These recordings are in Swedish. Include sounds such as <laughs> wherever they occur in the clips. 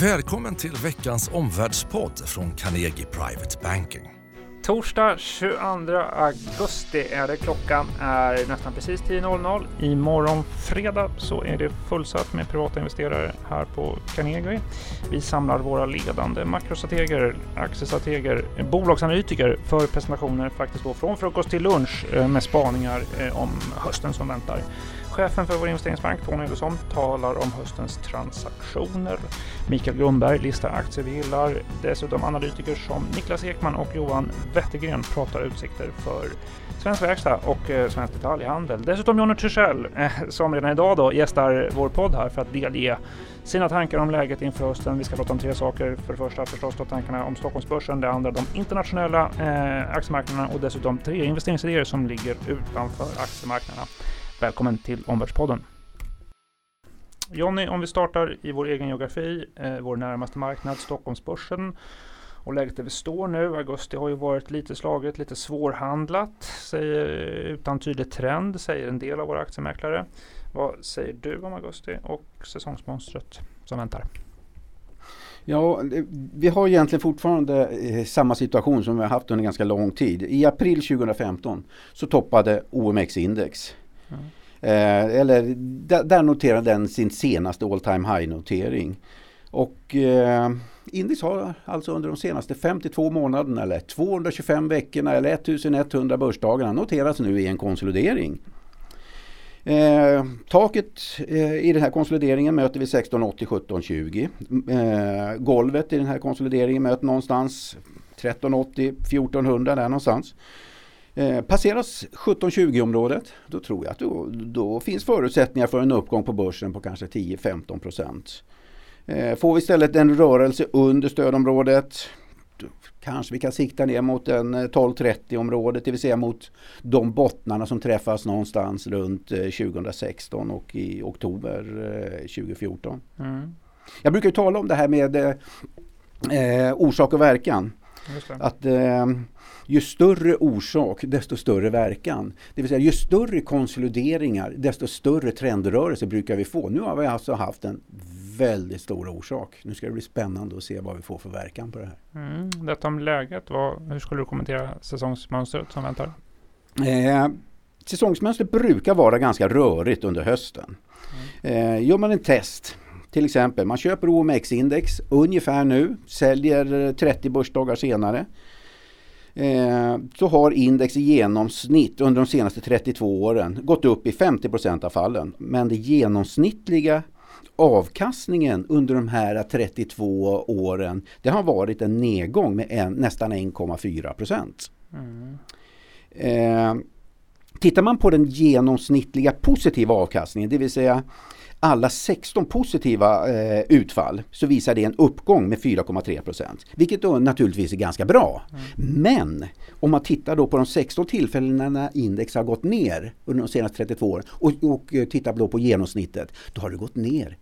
Välkommen till veckans omvärldspodd från Carnegie Private Banking. Torsdag 22 augusti är det. Klockan är nästan precis 10.00. Imorgon fredag så är det fullsatt med privata investerare här på Carnegie. Vi samlar våra ledande makrostrateger, aktiestrateger, bolagsanalytiker för presentationer faktiskt då från frukost till lunch eh, med spaningar eh, om hösten som väntar. Chefen för vår investeringsbank, Tony Olsson, talar om höstens transaktioner. Mikael Grundberg listar aktier vi gillar. Dessutom analytiker som Niklas Ekman och Johan Wettergren pratar utsikter för Svensk Verkstad och eh, Svensk Detaljhandel. Dessutom Jonny Tyrssell eh, som redan idag då gästar vår podd här för att delge sina tankar om läget inför hösten. Vi ska prata om tre saker. För det första förstås då tankarna om Stockholmsbörsen, det andra de internationella eh, aktiemarknaderna och dessutom tre investeringsidéer som ligger utanför aktiemarknaderna. Välkommen till Omvärldspodden. Jonny, om vi startar i vår egen geografi, eh, vår närmaste marknad, Stockholmsbörsen och läget där vi står nu. Augusti har ju varit lite slaget, lite svårhandlat, säger, utan tydlig trend, säger en del av våra aktiemäklare. Vad säger du om augusti och säsongsmonstret som väntar? Ja, vi har egentligen fortfarande eh, samma situation som vi har haft under ganska lång tid. I april 2015 så toppade OMX-index Mm. Eh, eller där, noterade den sin senaste all time high notering. Och eh, Index har alltså under de senaste 52 månaderna eller 225 veckorna eller 1100 börsdagarna noterats nu i en konsolidering. Eh, taket eh, i den här konsolideringen möter vi 1680 1720. Eh, golvet i den här konsolideringen möter någonstans 1380 1400 där någonstans. Eh, passeras 17-20 området då tror jag att då, då, finns förutsättningar för en uppgång på börsen på kanske 10-15 procent. Eh, får vi istället en rörelse under stödområdet kanske vi kan sikta ner mot en 12-30 eh, området, det vill säga mot de bottnarna som träffas någonstans runt 2016 och i oktober 2014. Mm. Jag brukar tala om det här med eh, orsak och verkan. Att eh, ju större orsak desto större verkan. Det vill säga ju större konsolideringar desto större trendrörelse brukar vi få. Nu har vi alltså haft en väldigt stor orsak. Nu ska det bli spännande att se vad vi får för verkan på det här. Mm, detta om läget, vad, hur skulle du kommentera säsongsmönstret som väntar? Eh, säsongsmönstret brukar vara ganska rörigt under hösten. Mm. Eh, gör man en test till exempel, man köper OMX-index ungefär nu, säljer 30 börsdagar senare. Eh, så har index i genomsnitt under de senaste 32 åren gått upp i 50 av fallen. Men det genomsnittliga avkastningen under de här 32 åren det har varit en nedgång med en, nästan 1,4 procent. Mm. Eh, tittar man på den genomsnittliga positiva avkastningen, det vill säga alla 16 positiva eh, utfall så visar det en uppgång med 4,3 procent. Vilket då naturligtvis är ganska bra. Mm. Men om man tittar då på de 16 tillfällena när index har gått ner under de senaste 32 åren och, och tittar då på genomsnittet, då har det gått ner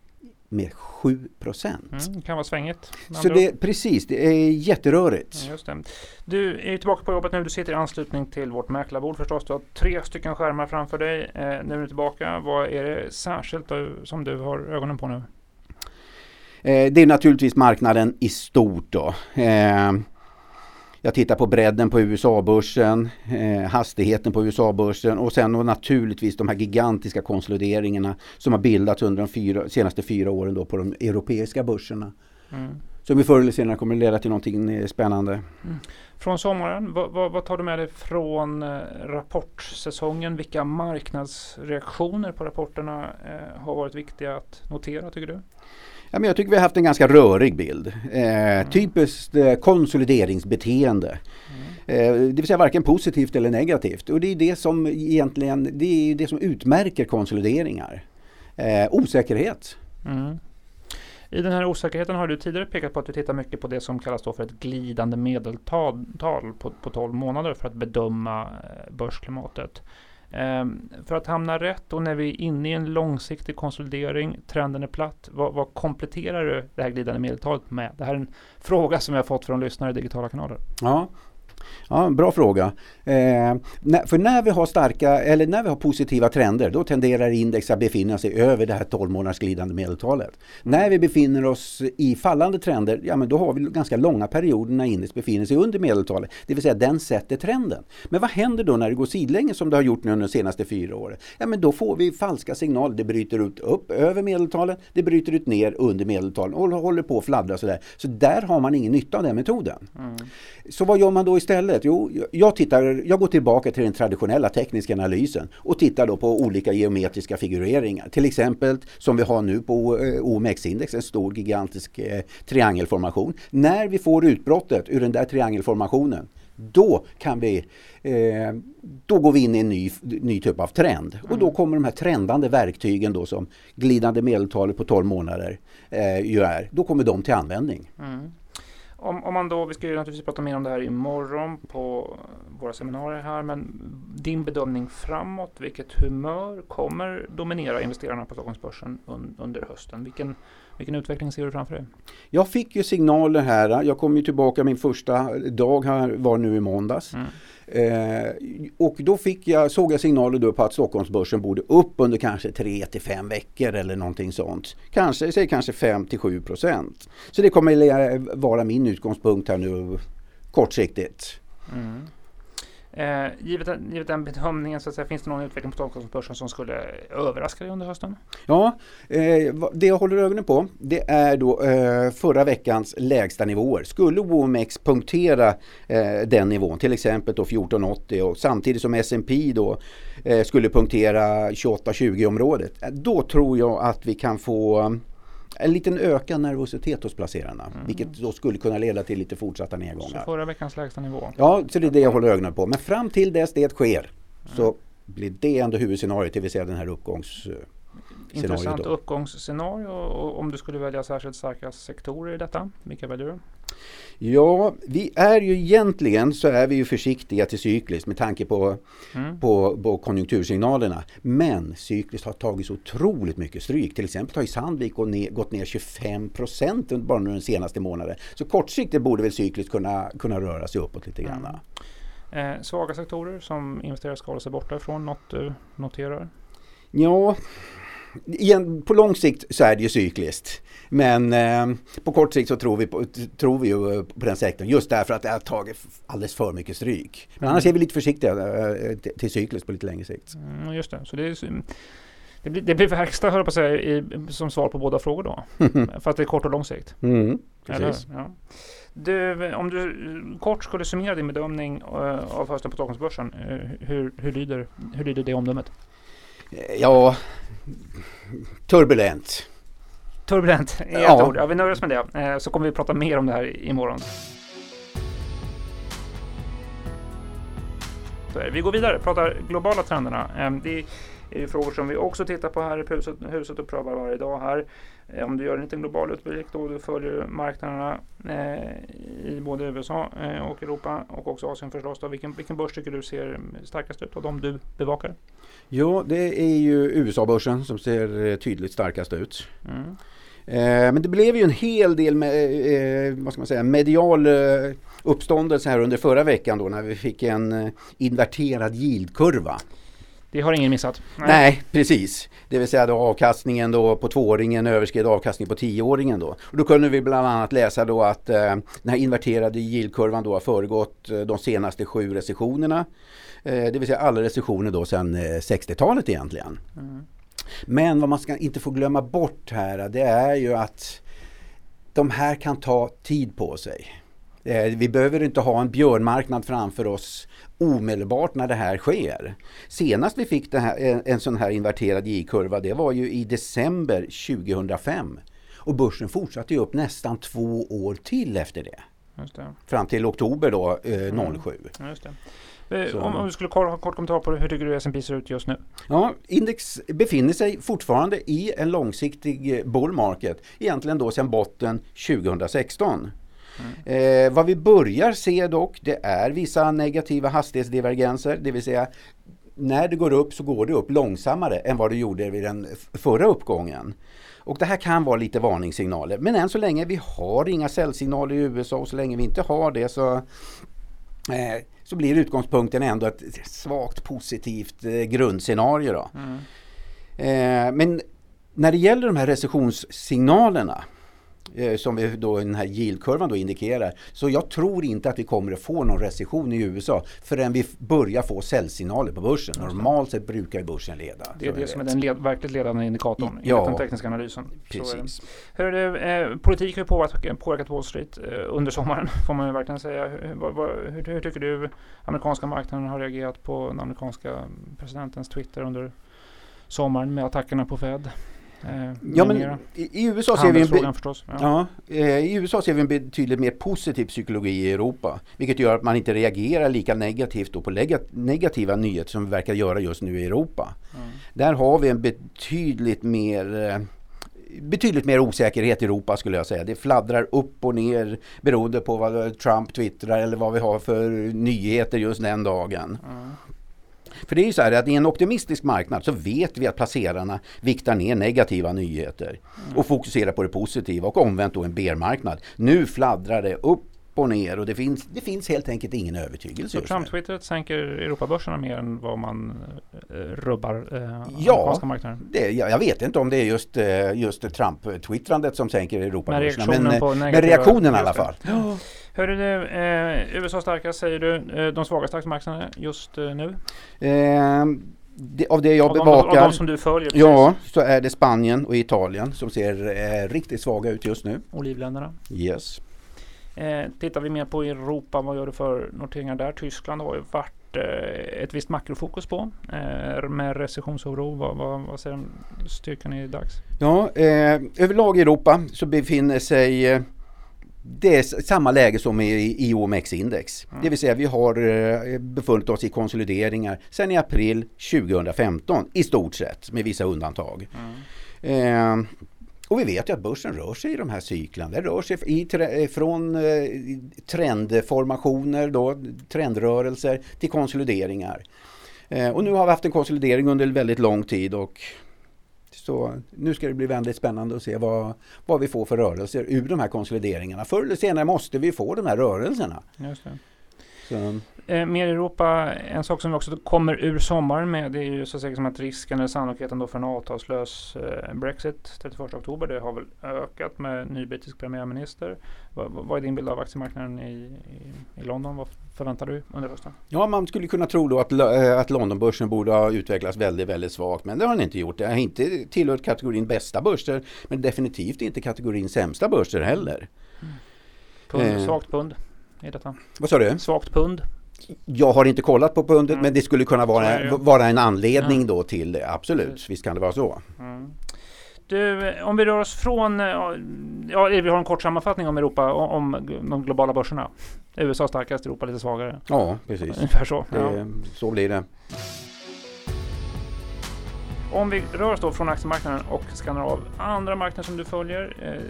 med 7 procent. Mm, det kan vara svängigt. Så det, precis, det är jätterörigt. Just det. Du är tillbaka på jobbet nu. Du sitter i anslutning till vårt mäklarbord förstås. Du har tre stycken skärmar framför dig. Eh, nu är du tillbaka. Vad är det särskilt som du har ögonen på nu? Eh, det är naturligtvis marknaden i stort. Då. Eh, jag tittar på bredden på USA-börsen, eh, hastigheten på USA-börsen och sen och naturligtvis de här gigantiska konsolideringarna som har bildats under de fyra, senaste fyra åren då på de europeiska börserna. Mm. Som förr eller senare kommer leda till någonting eh, spännande. Mm. Från sommaren, vad, vad, vad, tar du med dig från eh, rapportsäsongen? Vilka marknadsreaktioner på rapporterna eh, har varit viktiga att notera tycker du? Ja, men jag tycker vi har haft en ganska rörig bild. Eh, mm. Typiskt eh, konsolideringsbeteende. Eh, det vill säga varken positivt eller negativt. Och det är det som egentligen det är det som utmärker konsolideringar. Eh, osäkerhet. Mm. I den här osäkerheten har du tidigare pekat på att du tittar mycket på det som kallas för ett glidande medeltal på, på 12 månader för att bedöma eh, börsklimatet. Ehm, för att hamna rätt och när vi är inne i en långsiktig konsolidering, trenden är platt, vad, vad kompletterar du det här glidande medeltalet med? Det här är en fråga som jag fått från lyssnare i digitala kanaler. Ja, Ja, bra fråga. Eh, när, för när vi har starka eller när vi har positiva trender då tenderar index att befinna sig över det här 12 månaders glidande medeltalet. När vi befinner oss i fallande trender, ja men då har vi ganska långa perioder när index befinner sig under medeltalet. Det vill säga den sätter trenden. Men vad händer då när det går sidlänges som det har gjort nu under de senaste fyra åren? Ja men då får vi falska signaler. Det bryter ut upp över medeltalet, det bryter ut ner under medeltalet och håller på att fladdra sådär. Så där har man ingen nytta av den metoden. Mm. Så vad gör man då istället? Jo, jag, tittar, jag går tillbaka till den traditionella tekniska analysen och tittar då på olika geometriska figureringar. Till exempel som vi har nu på eh, OMX-index, en stor gigantisk eh, triangelformation. När vi får utbrottet ur den där triangelformationen då kan vi eh, då går vi in i en ny, ny typ av trend. Mm. Och då kommer de här trendande verktygen då som glidande medeltalet på 12 månader eh, ju är. Då kommer de till användning. Mm om, om man då, vi ska ju naturligtvis prata mer om det här imorgon på våra seminarier här, men din bedömning framåt, vilket humör kommer dominera investerarna på Stockholmsbörsen un, under hösten? Vilken, vilken utveckling ser du framför dig? Jag fick ju signaler här, jag kom ju tillbaka min första dag här var nu i måndags. Mm. Eh, och då fick jag, såg jag signaler då på att Stockholmsbörsen borde upp under kanske 3 till 5 veckor eller någonting sånt. Kanske, säg kanske 5 till 7 procent. Så det kommer vara min utgångspunkt här nu kortsiktigt. Mm. Eh, givet, givet den bedömningen, så att säga, finns det någon utveckling på Stockholmsbörsen som skulle överraska dig under hösten? Ja, eh, det jag håller ögonen på det är då eh, förra veckans lägsta nivåer. Skulle OMX punktera eh, den nivån, till exempel då 1480 och samtidigt som S&P då eh, skulle punktera 2820 området, eh, då tror jag att vi kan få en liten ökad nervositet hos placerarna. Mm. Vilket då skulle kunna leda till lite fortsatta nedgångar. Så förra veckans lägsta nivå? Ja, så det är det jag håller ögonen på. Men fram till dess det sker mm. så blir det ändå huvudscenariot, det vill säga den här uppgångs Intressant uppgångsscenario. Och om du skulle välja särskilt starka sektorer i detta, vilka väljer du? Ja, vi är ju egentligen så är vi ju försiktiga till cykliskt med tanke på, mm. på, på konjunktursignalerna. Men cykliskt har tagit så otroligt mycket stryk. Till exempel har ju Sandvik gått ner, gått ner 25 procent bara under den senaste månaden. Så kortsiktigt borde väl cykliskt kunna, kunna röra sig uppåt lite grann. Mm. Eh, svaga sektorer som investerare ska hålla sig borta ifrån, något du noterar? Ja, igen, på lång sikt så är det ju cykliskt. Men eh, på kort sikt så tror vi, på, tror vi ju på den sektorn just därför att det har tagit alldeles för mycket stryk. Men annars är vi lite försiktiga eh, till, till cykliskt på lite längre sikt. Mm, just det, så det, är, det, blir, det blir verkstad höll på att säga i, som svar på båda frågor då. <laughs> Fast det är kort och lång sikt. Mm, precis. Eller, ja. Du, om du kort skulle summera din bedömning uh, av hösten på Stockholmsbörsen, hur, hur, lyder, hur lyder det omdömet? Ja, turbulent. Turbulent är ja. ett ord. Ja, vi nöjer oss med det. Eh, så kommer vi prata mer om det här imorgon. Vi går vidare, pratar globala trenderna. Eh, det är ju frågor som vi också tittar på här i huset, huset och prövar varje dag här. Eh, om du gör en liten global utblick då du följer marknaderna i både USA och Europa och också Asien förstås. Då. Vilken, vilken börs tycker du ser starkast ut av de du bevakar? Ja, det är ju USA-börsen som ser eh, tydligt starkast ut. Mm. Eh, men det blev ju en hel del med, eh, vad ska man säga, medial uppståndelse här under förra veckan då när vi fick en inverterad yieldkurva. Det har ingen missat. Nej. Nej, precis. Det vill säga då avkastningen då på tvååringen överskred avkastningen på tioåringen då. Och då kunde vi bland annat läsa då att eh, den här inverterade yieldkurvan då har föregått de senaste sju recessionerna. Eh, det vill säga alla recessioner då sedan 60-talet eh, egentligen. Mm. Men vad man ska inte få glömma bort här det är ju att de här kan ta tid på sig. Eh, vi behöver inte ha en björnmarknad framför oss omedelbart när det här sker. Senast vi fick här, en sån här inverterad J-kurva det var ju i december 2005. Och börsen fortsatte ju upp nästan två år till efter det. det. Fram till oktober då, eh, 07. Mm. Eh, om, om, du skulle ha kort kommentar på det, hur tycker du S&P ser ut just nu? Ja, index befinner sig fortfarande i en långsiktig bull market, egentligen då sedan botten 2016. Mm. Eh, vad vi börjar se dock, det är vissa negativa hastighetsdivergenser, det vill säga när det går upp så går det upp långsammare än vad det gjorde vid den förra uppgången. Och det här kan vara lite varningssignaler. Men än så länge vi har inga säljsignaler i USA och så länge vi inte har det så eh, så blir utgångspunkten ändå ett svagt positivt eh, grundscenario. Då. Mm. Eh, men när det gäller de här recessionssignalerna som vi då, den här yieldkurvan då indikerar. Så jag tror inte att vi kommer att få någon recession i USA förrän vi börjar få säljsignaler på börsen. Normalt sett brukar ju börsen leda. Det är det som är den led, verkligt ledande indikatorn i ja, den tekniska analysen. Precis. Hur det, eh, politik har ju påverkat, påverkat Wall Street eh, under sommaren <laughs> får man ju verkligen säga. Hur, vad, hur, hur tycker du amerikanska marknaden har reagerat på den amerikanska presidentens Twitter under sommaren med attackerna på Fed? Eh, ja, men i, USA ser vi en förstås, ja. ja eh, I USA ser vi en betydligt mer positiv psykologi i Europa. Vilket gör att man inte reagerar lika negativt på negativa nyheter som vi verkar göra just nu i Europa. Mm. Där har vi en betydligt mer eh, betydligt mer osäkerhet i Europa skulle jag säga. Det fladdrar upp och ner beroende på vad Trump twittrar eller vad vi har för nyheter just den dagen. Mm. För det är ju så här att i en optimistisk marknad så vet vi att placerarna viktar ner negativa nyheter och fokuserar på det positiva och omvänt då en bear-marknad. Nu fladdrar det upp och ner och det finns, det finns helt enkelt ingen övertygelse. Så Trump-twittret sänker Europabörserna mer än vad man eh, rubbar eh, ja, marknaden? Det, jag, jag vet inte om det är just, eh, just Trump-twittrandet som sänker Europabörserna. Men, reaktionen, men, men reaktionen i alla fall. Ja. Hörru du, eh, USA starkast säger du. Eh, de svagaste aktiemarknaderna just eh, nu? Eh, det, av det jag av bevakar. De, av de som du följer? Precis. Ja, så är det Spanien och Italien som ser eh, riktigt svaga ut just nu. Olivländerna? Yes. Eh, tittar vi mer på Europa, vad gör du för noteringar där? Tyskland har ju varit eh, ett visst makrofokus på eh, med recessionsoro. Vad, vad, vad säger styrkan i dags? Ja, eh, överlag i Europa så befinner sig eh, det är samma läge som i, i OMX-index. Mm. Det vill säga vi har eh, befunnit oss i konsolideringar sedan i april 2015 i stort sett med vissa undantag. Mm. Och vi vet ju att börsen rör sig i de här cyklerna. Den rör sig i, eh, från eh, trendformationer, då, trendrörelser till konsolideringar. Eh, och nu har vi haft en konsolidering under väldigt lång tid och så nu ska det bli väldigt spännande att se vad, vad vi får för rörelser ur de här konsolideringarna. Förr eller senare måste vi få de här rörelserna. Just det. Så. Eh, mer Europa, en sak som vi också kommer ur sommaren med det är ju så säkert som att risken eller sannolikheten då för en avtalslös eh, Brexit 31 oktober. Det har väl ökat med ny brittisk premiärminister. Vad, är din bild av aktiemarknaden i, i, i, London? Vad förväntar du under hösten? Ja, man skulle kunna tro då att, äh, att Londonbörsen borde ha utvecklats väldigt, väldigt svagt. Men det har den inte gjort. Det har inte tillhört kategorin bästa börser. Men definitivt inte kategorin sämsta börser heller. Mm. Pund, eh. Svagt pund i detta. Vad sa du? Svagt pund. Jag har inte kollat på pundet mm. men det skulle kunna vara, vara en anledning mm. då till det. Absolut, visst kan det vara så. Mm. Du, om vi rör oss från, ja vi har en kort sammanfattning om Europa, om de globala börserna. USA starkast, Europa lite svagare. Ja, precis. Ungefär så. Det, ja. Så blir det. Om vi rör oss då från aktiemarknaden och skannar av andra marknader som du följer. Eh,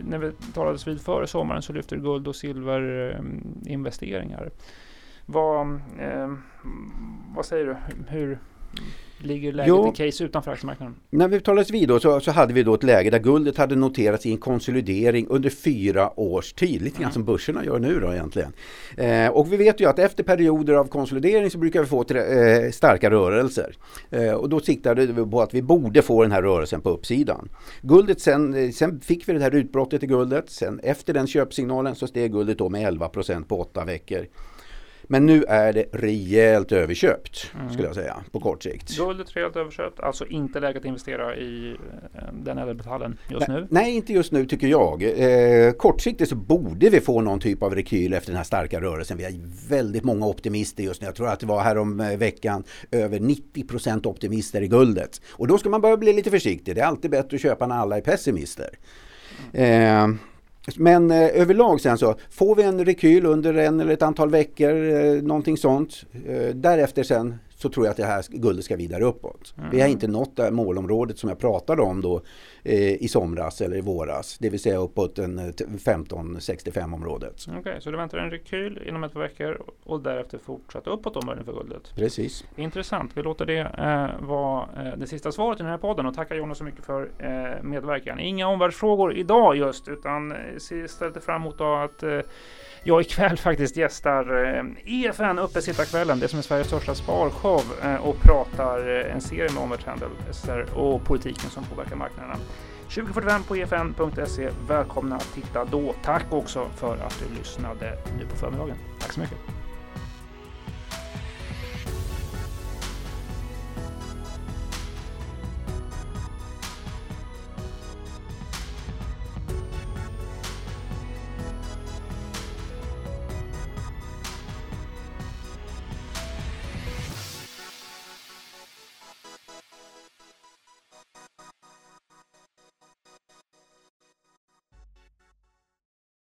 när vi talades vid före sommaren så lyfter guld och silverinvesteringar. Eh, vad, eh, vad säger du? Hur ligger läget jo, i case utanför aktiemarknaden? När vi talades vid då så, så, hade vi då ett läge där guldet hade noterats i en konsolidering under fyra års tid. Lite grann mm. som börserna gör nu då egentligen. Eh, och vi vet ju att efter perioder av konsolidering så brukar vi få eh, starka rörelser. Eh, och då siktade vi på att vi borde få den här rörelsen på uppsidan. Guldet sen, eh, sen fick vi det här utbrottet i guldet. Sen efter den köpsignalen så steg guldet då med 11% på åtta veckor. Men nu är det rejält överköpt mm. skulle jag säga på kort sikt. Guldet rejält överköpt, alltså inte läge att investera i eh, den ädelmetallen just nej, nu? Nej, inte just nu tycker jag. Eh, kortsiktigt så borde vi få någon typ av rekyl efter den här starka rörelsen. Vi har väldigt många optimister just nu. Jag tror att det var här om eh, veckan över 90% optimister i guldet. Och då ska man börja bli lite försiktig. Det är alltid bättre att köpa när alla är pessimister. Mm. Eh, men eh, överlag sen så får vi en rekyl under en eller ett antal veckor, eh, någonting sånt. Eh, därefter sen så tror jag att det här guldet ska vidare uppåt. Mm. Vi har inte nått det målområdet som jag pratade om då i somras eller i våras. Det vill säga uppåt en 15-65 området. Okej, okay, så du väntar en rekyl inom ett par veckor och därefter fortsatt uppåt omvärlden för guldet? Precis. Intressant. Vi låter det eh, vara eh, det sista svaret i den här podden och tackar Jonas så mycket för eh, medverkan. Inga omvärldsfrågor idag just utan eh, istället fram emot att eh, jag ikväll <laughs> faktiskt gästar eh, EFN Uppesittarkvällen, det som är Sveriges största sparshow eh, och pratar eh, en serie med omvärldshändelser och politiken som påverkar marknaderna. 2045 på efn.se. Välkomna att titta då. Tack också för att du lyssnade nu på förmiddagen. Tack så mycket.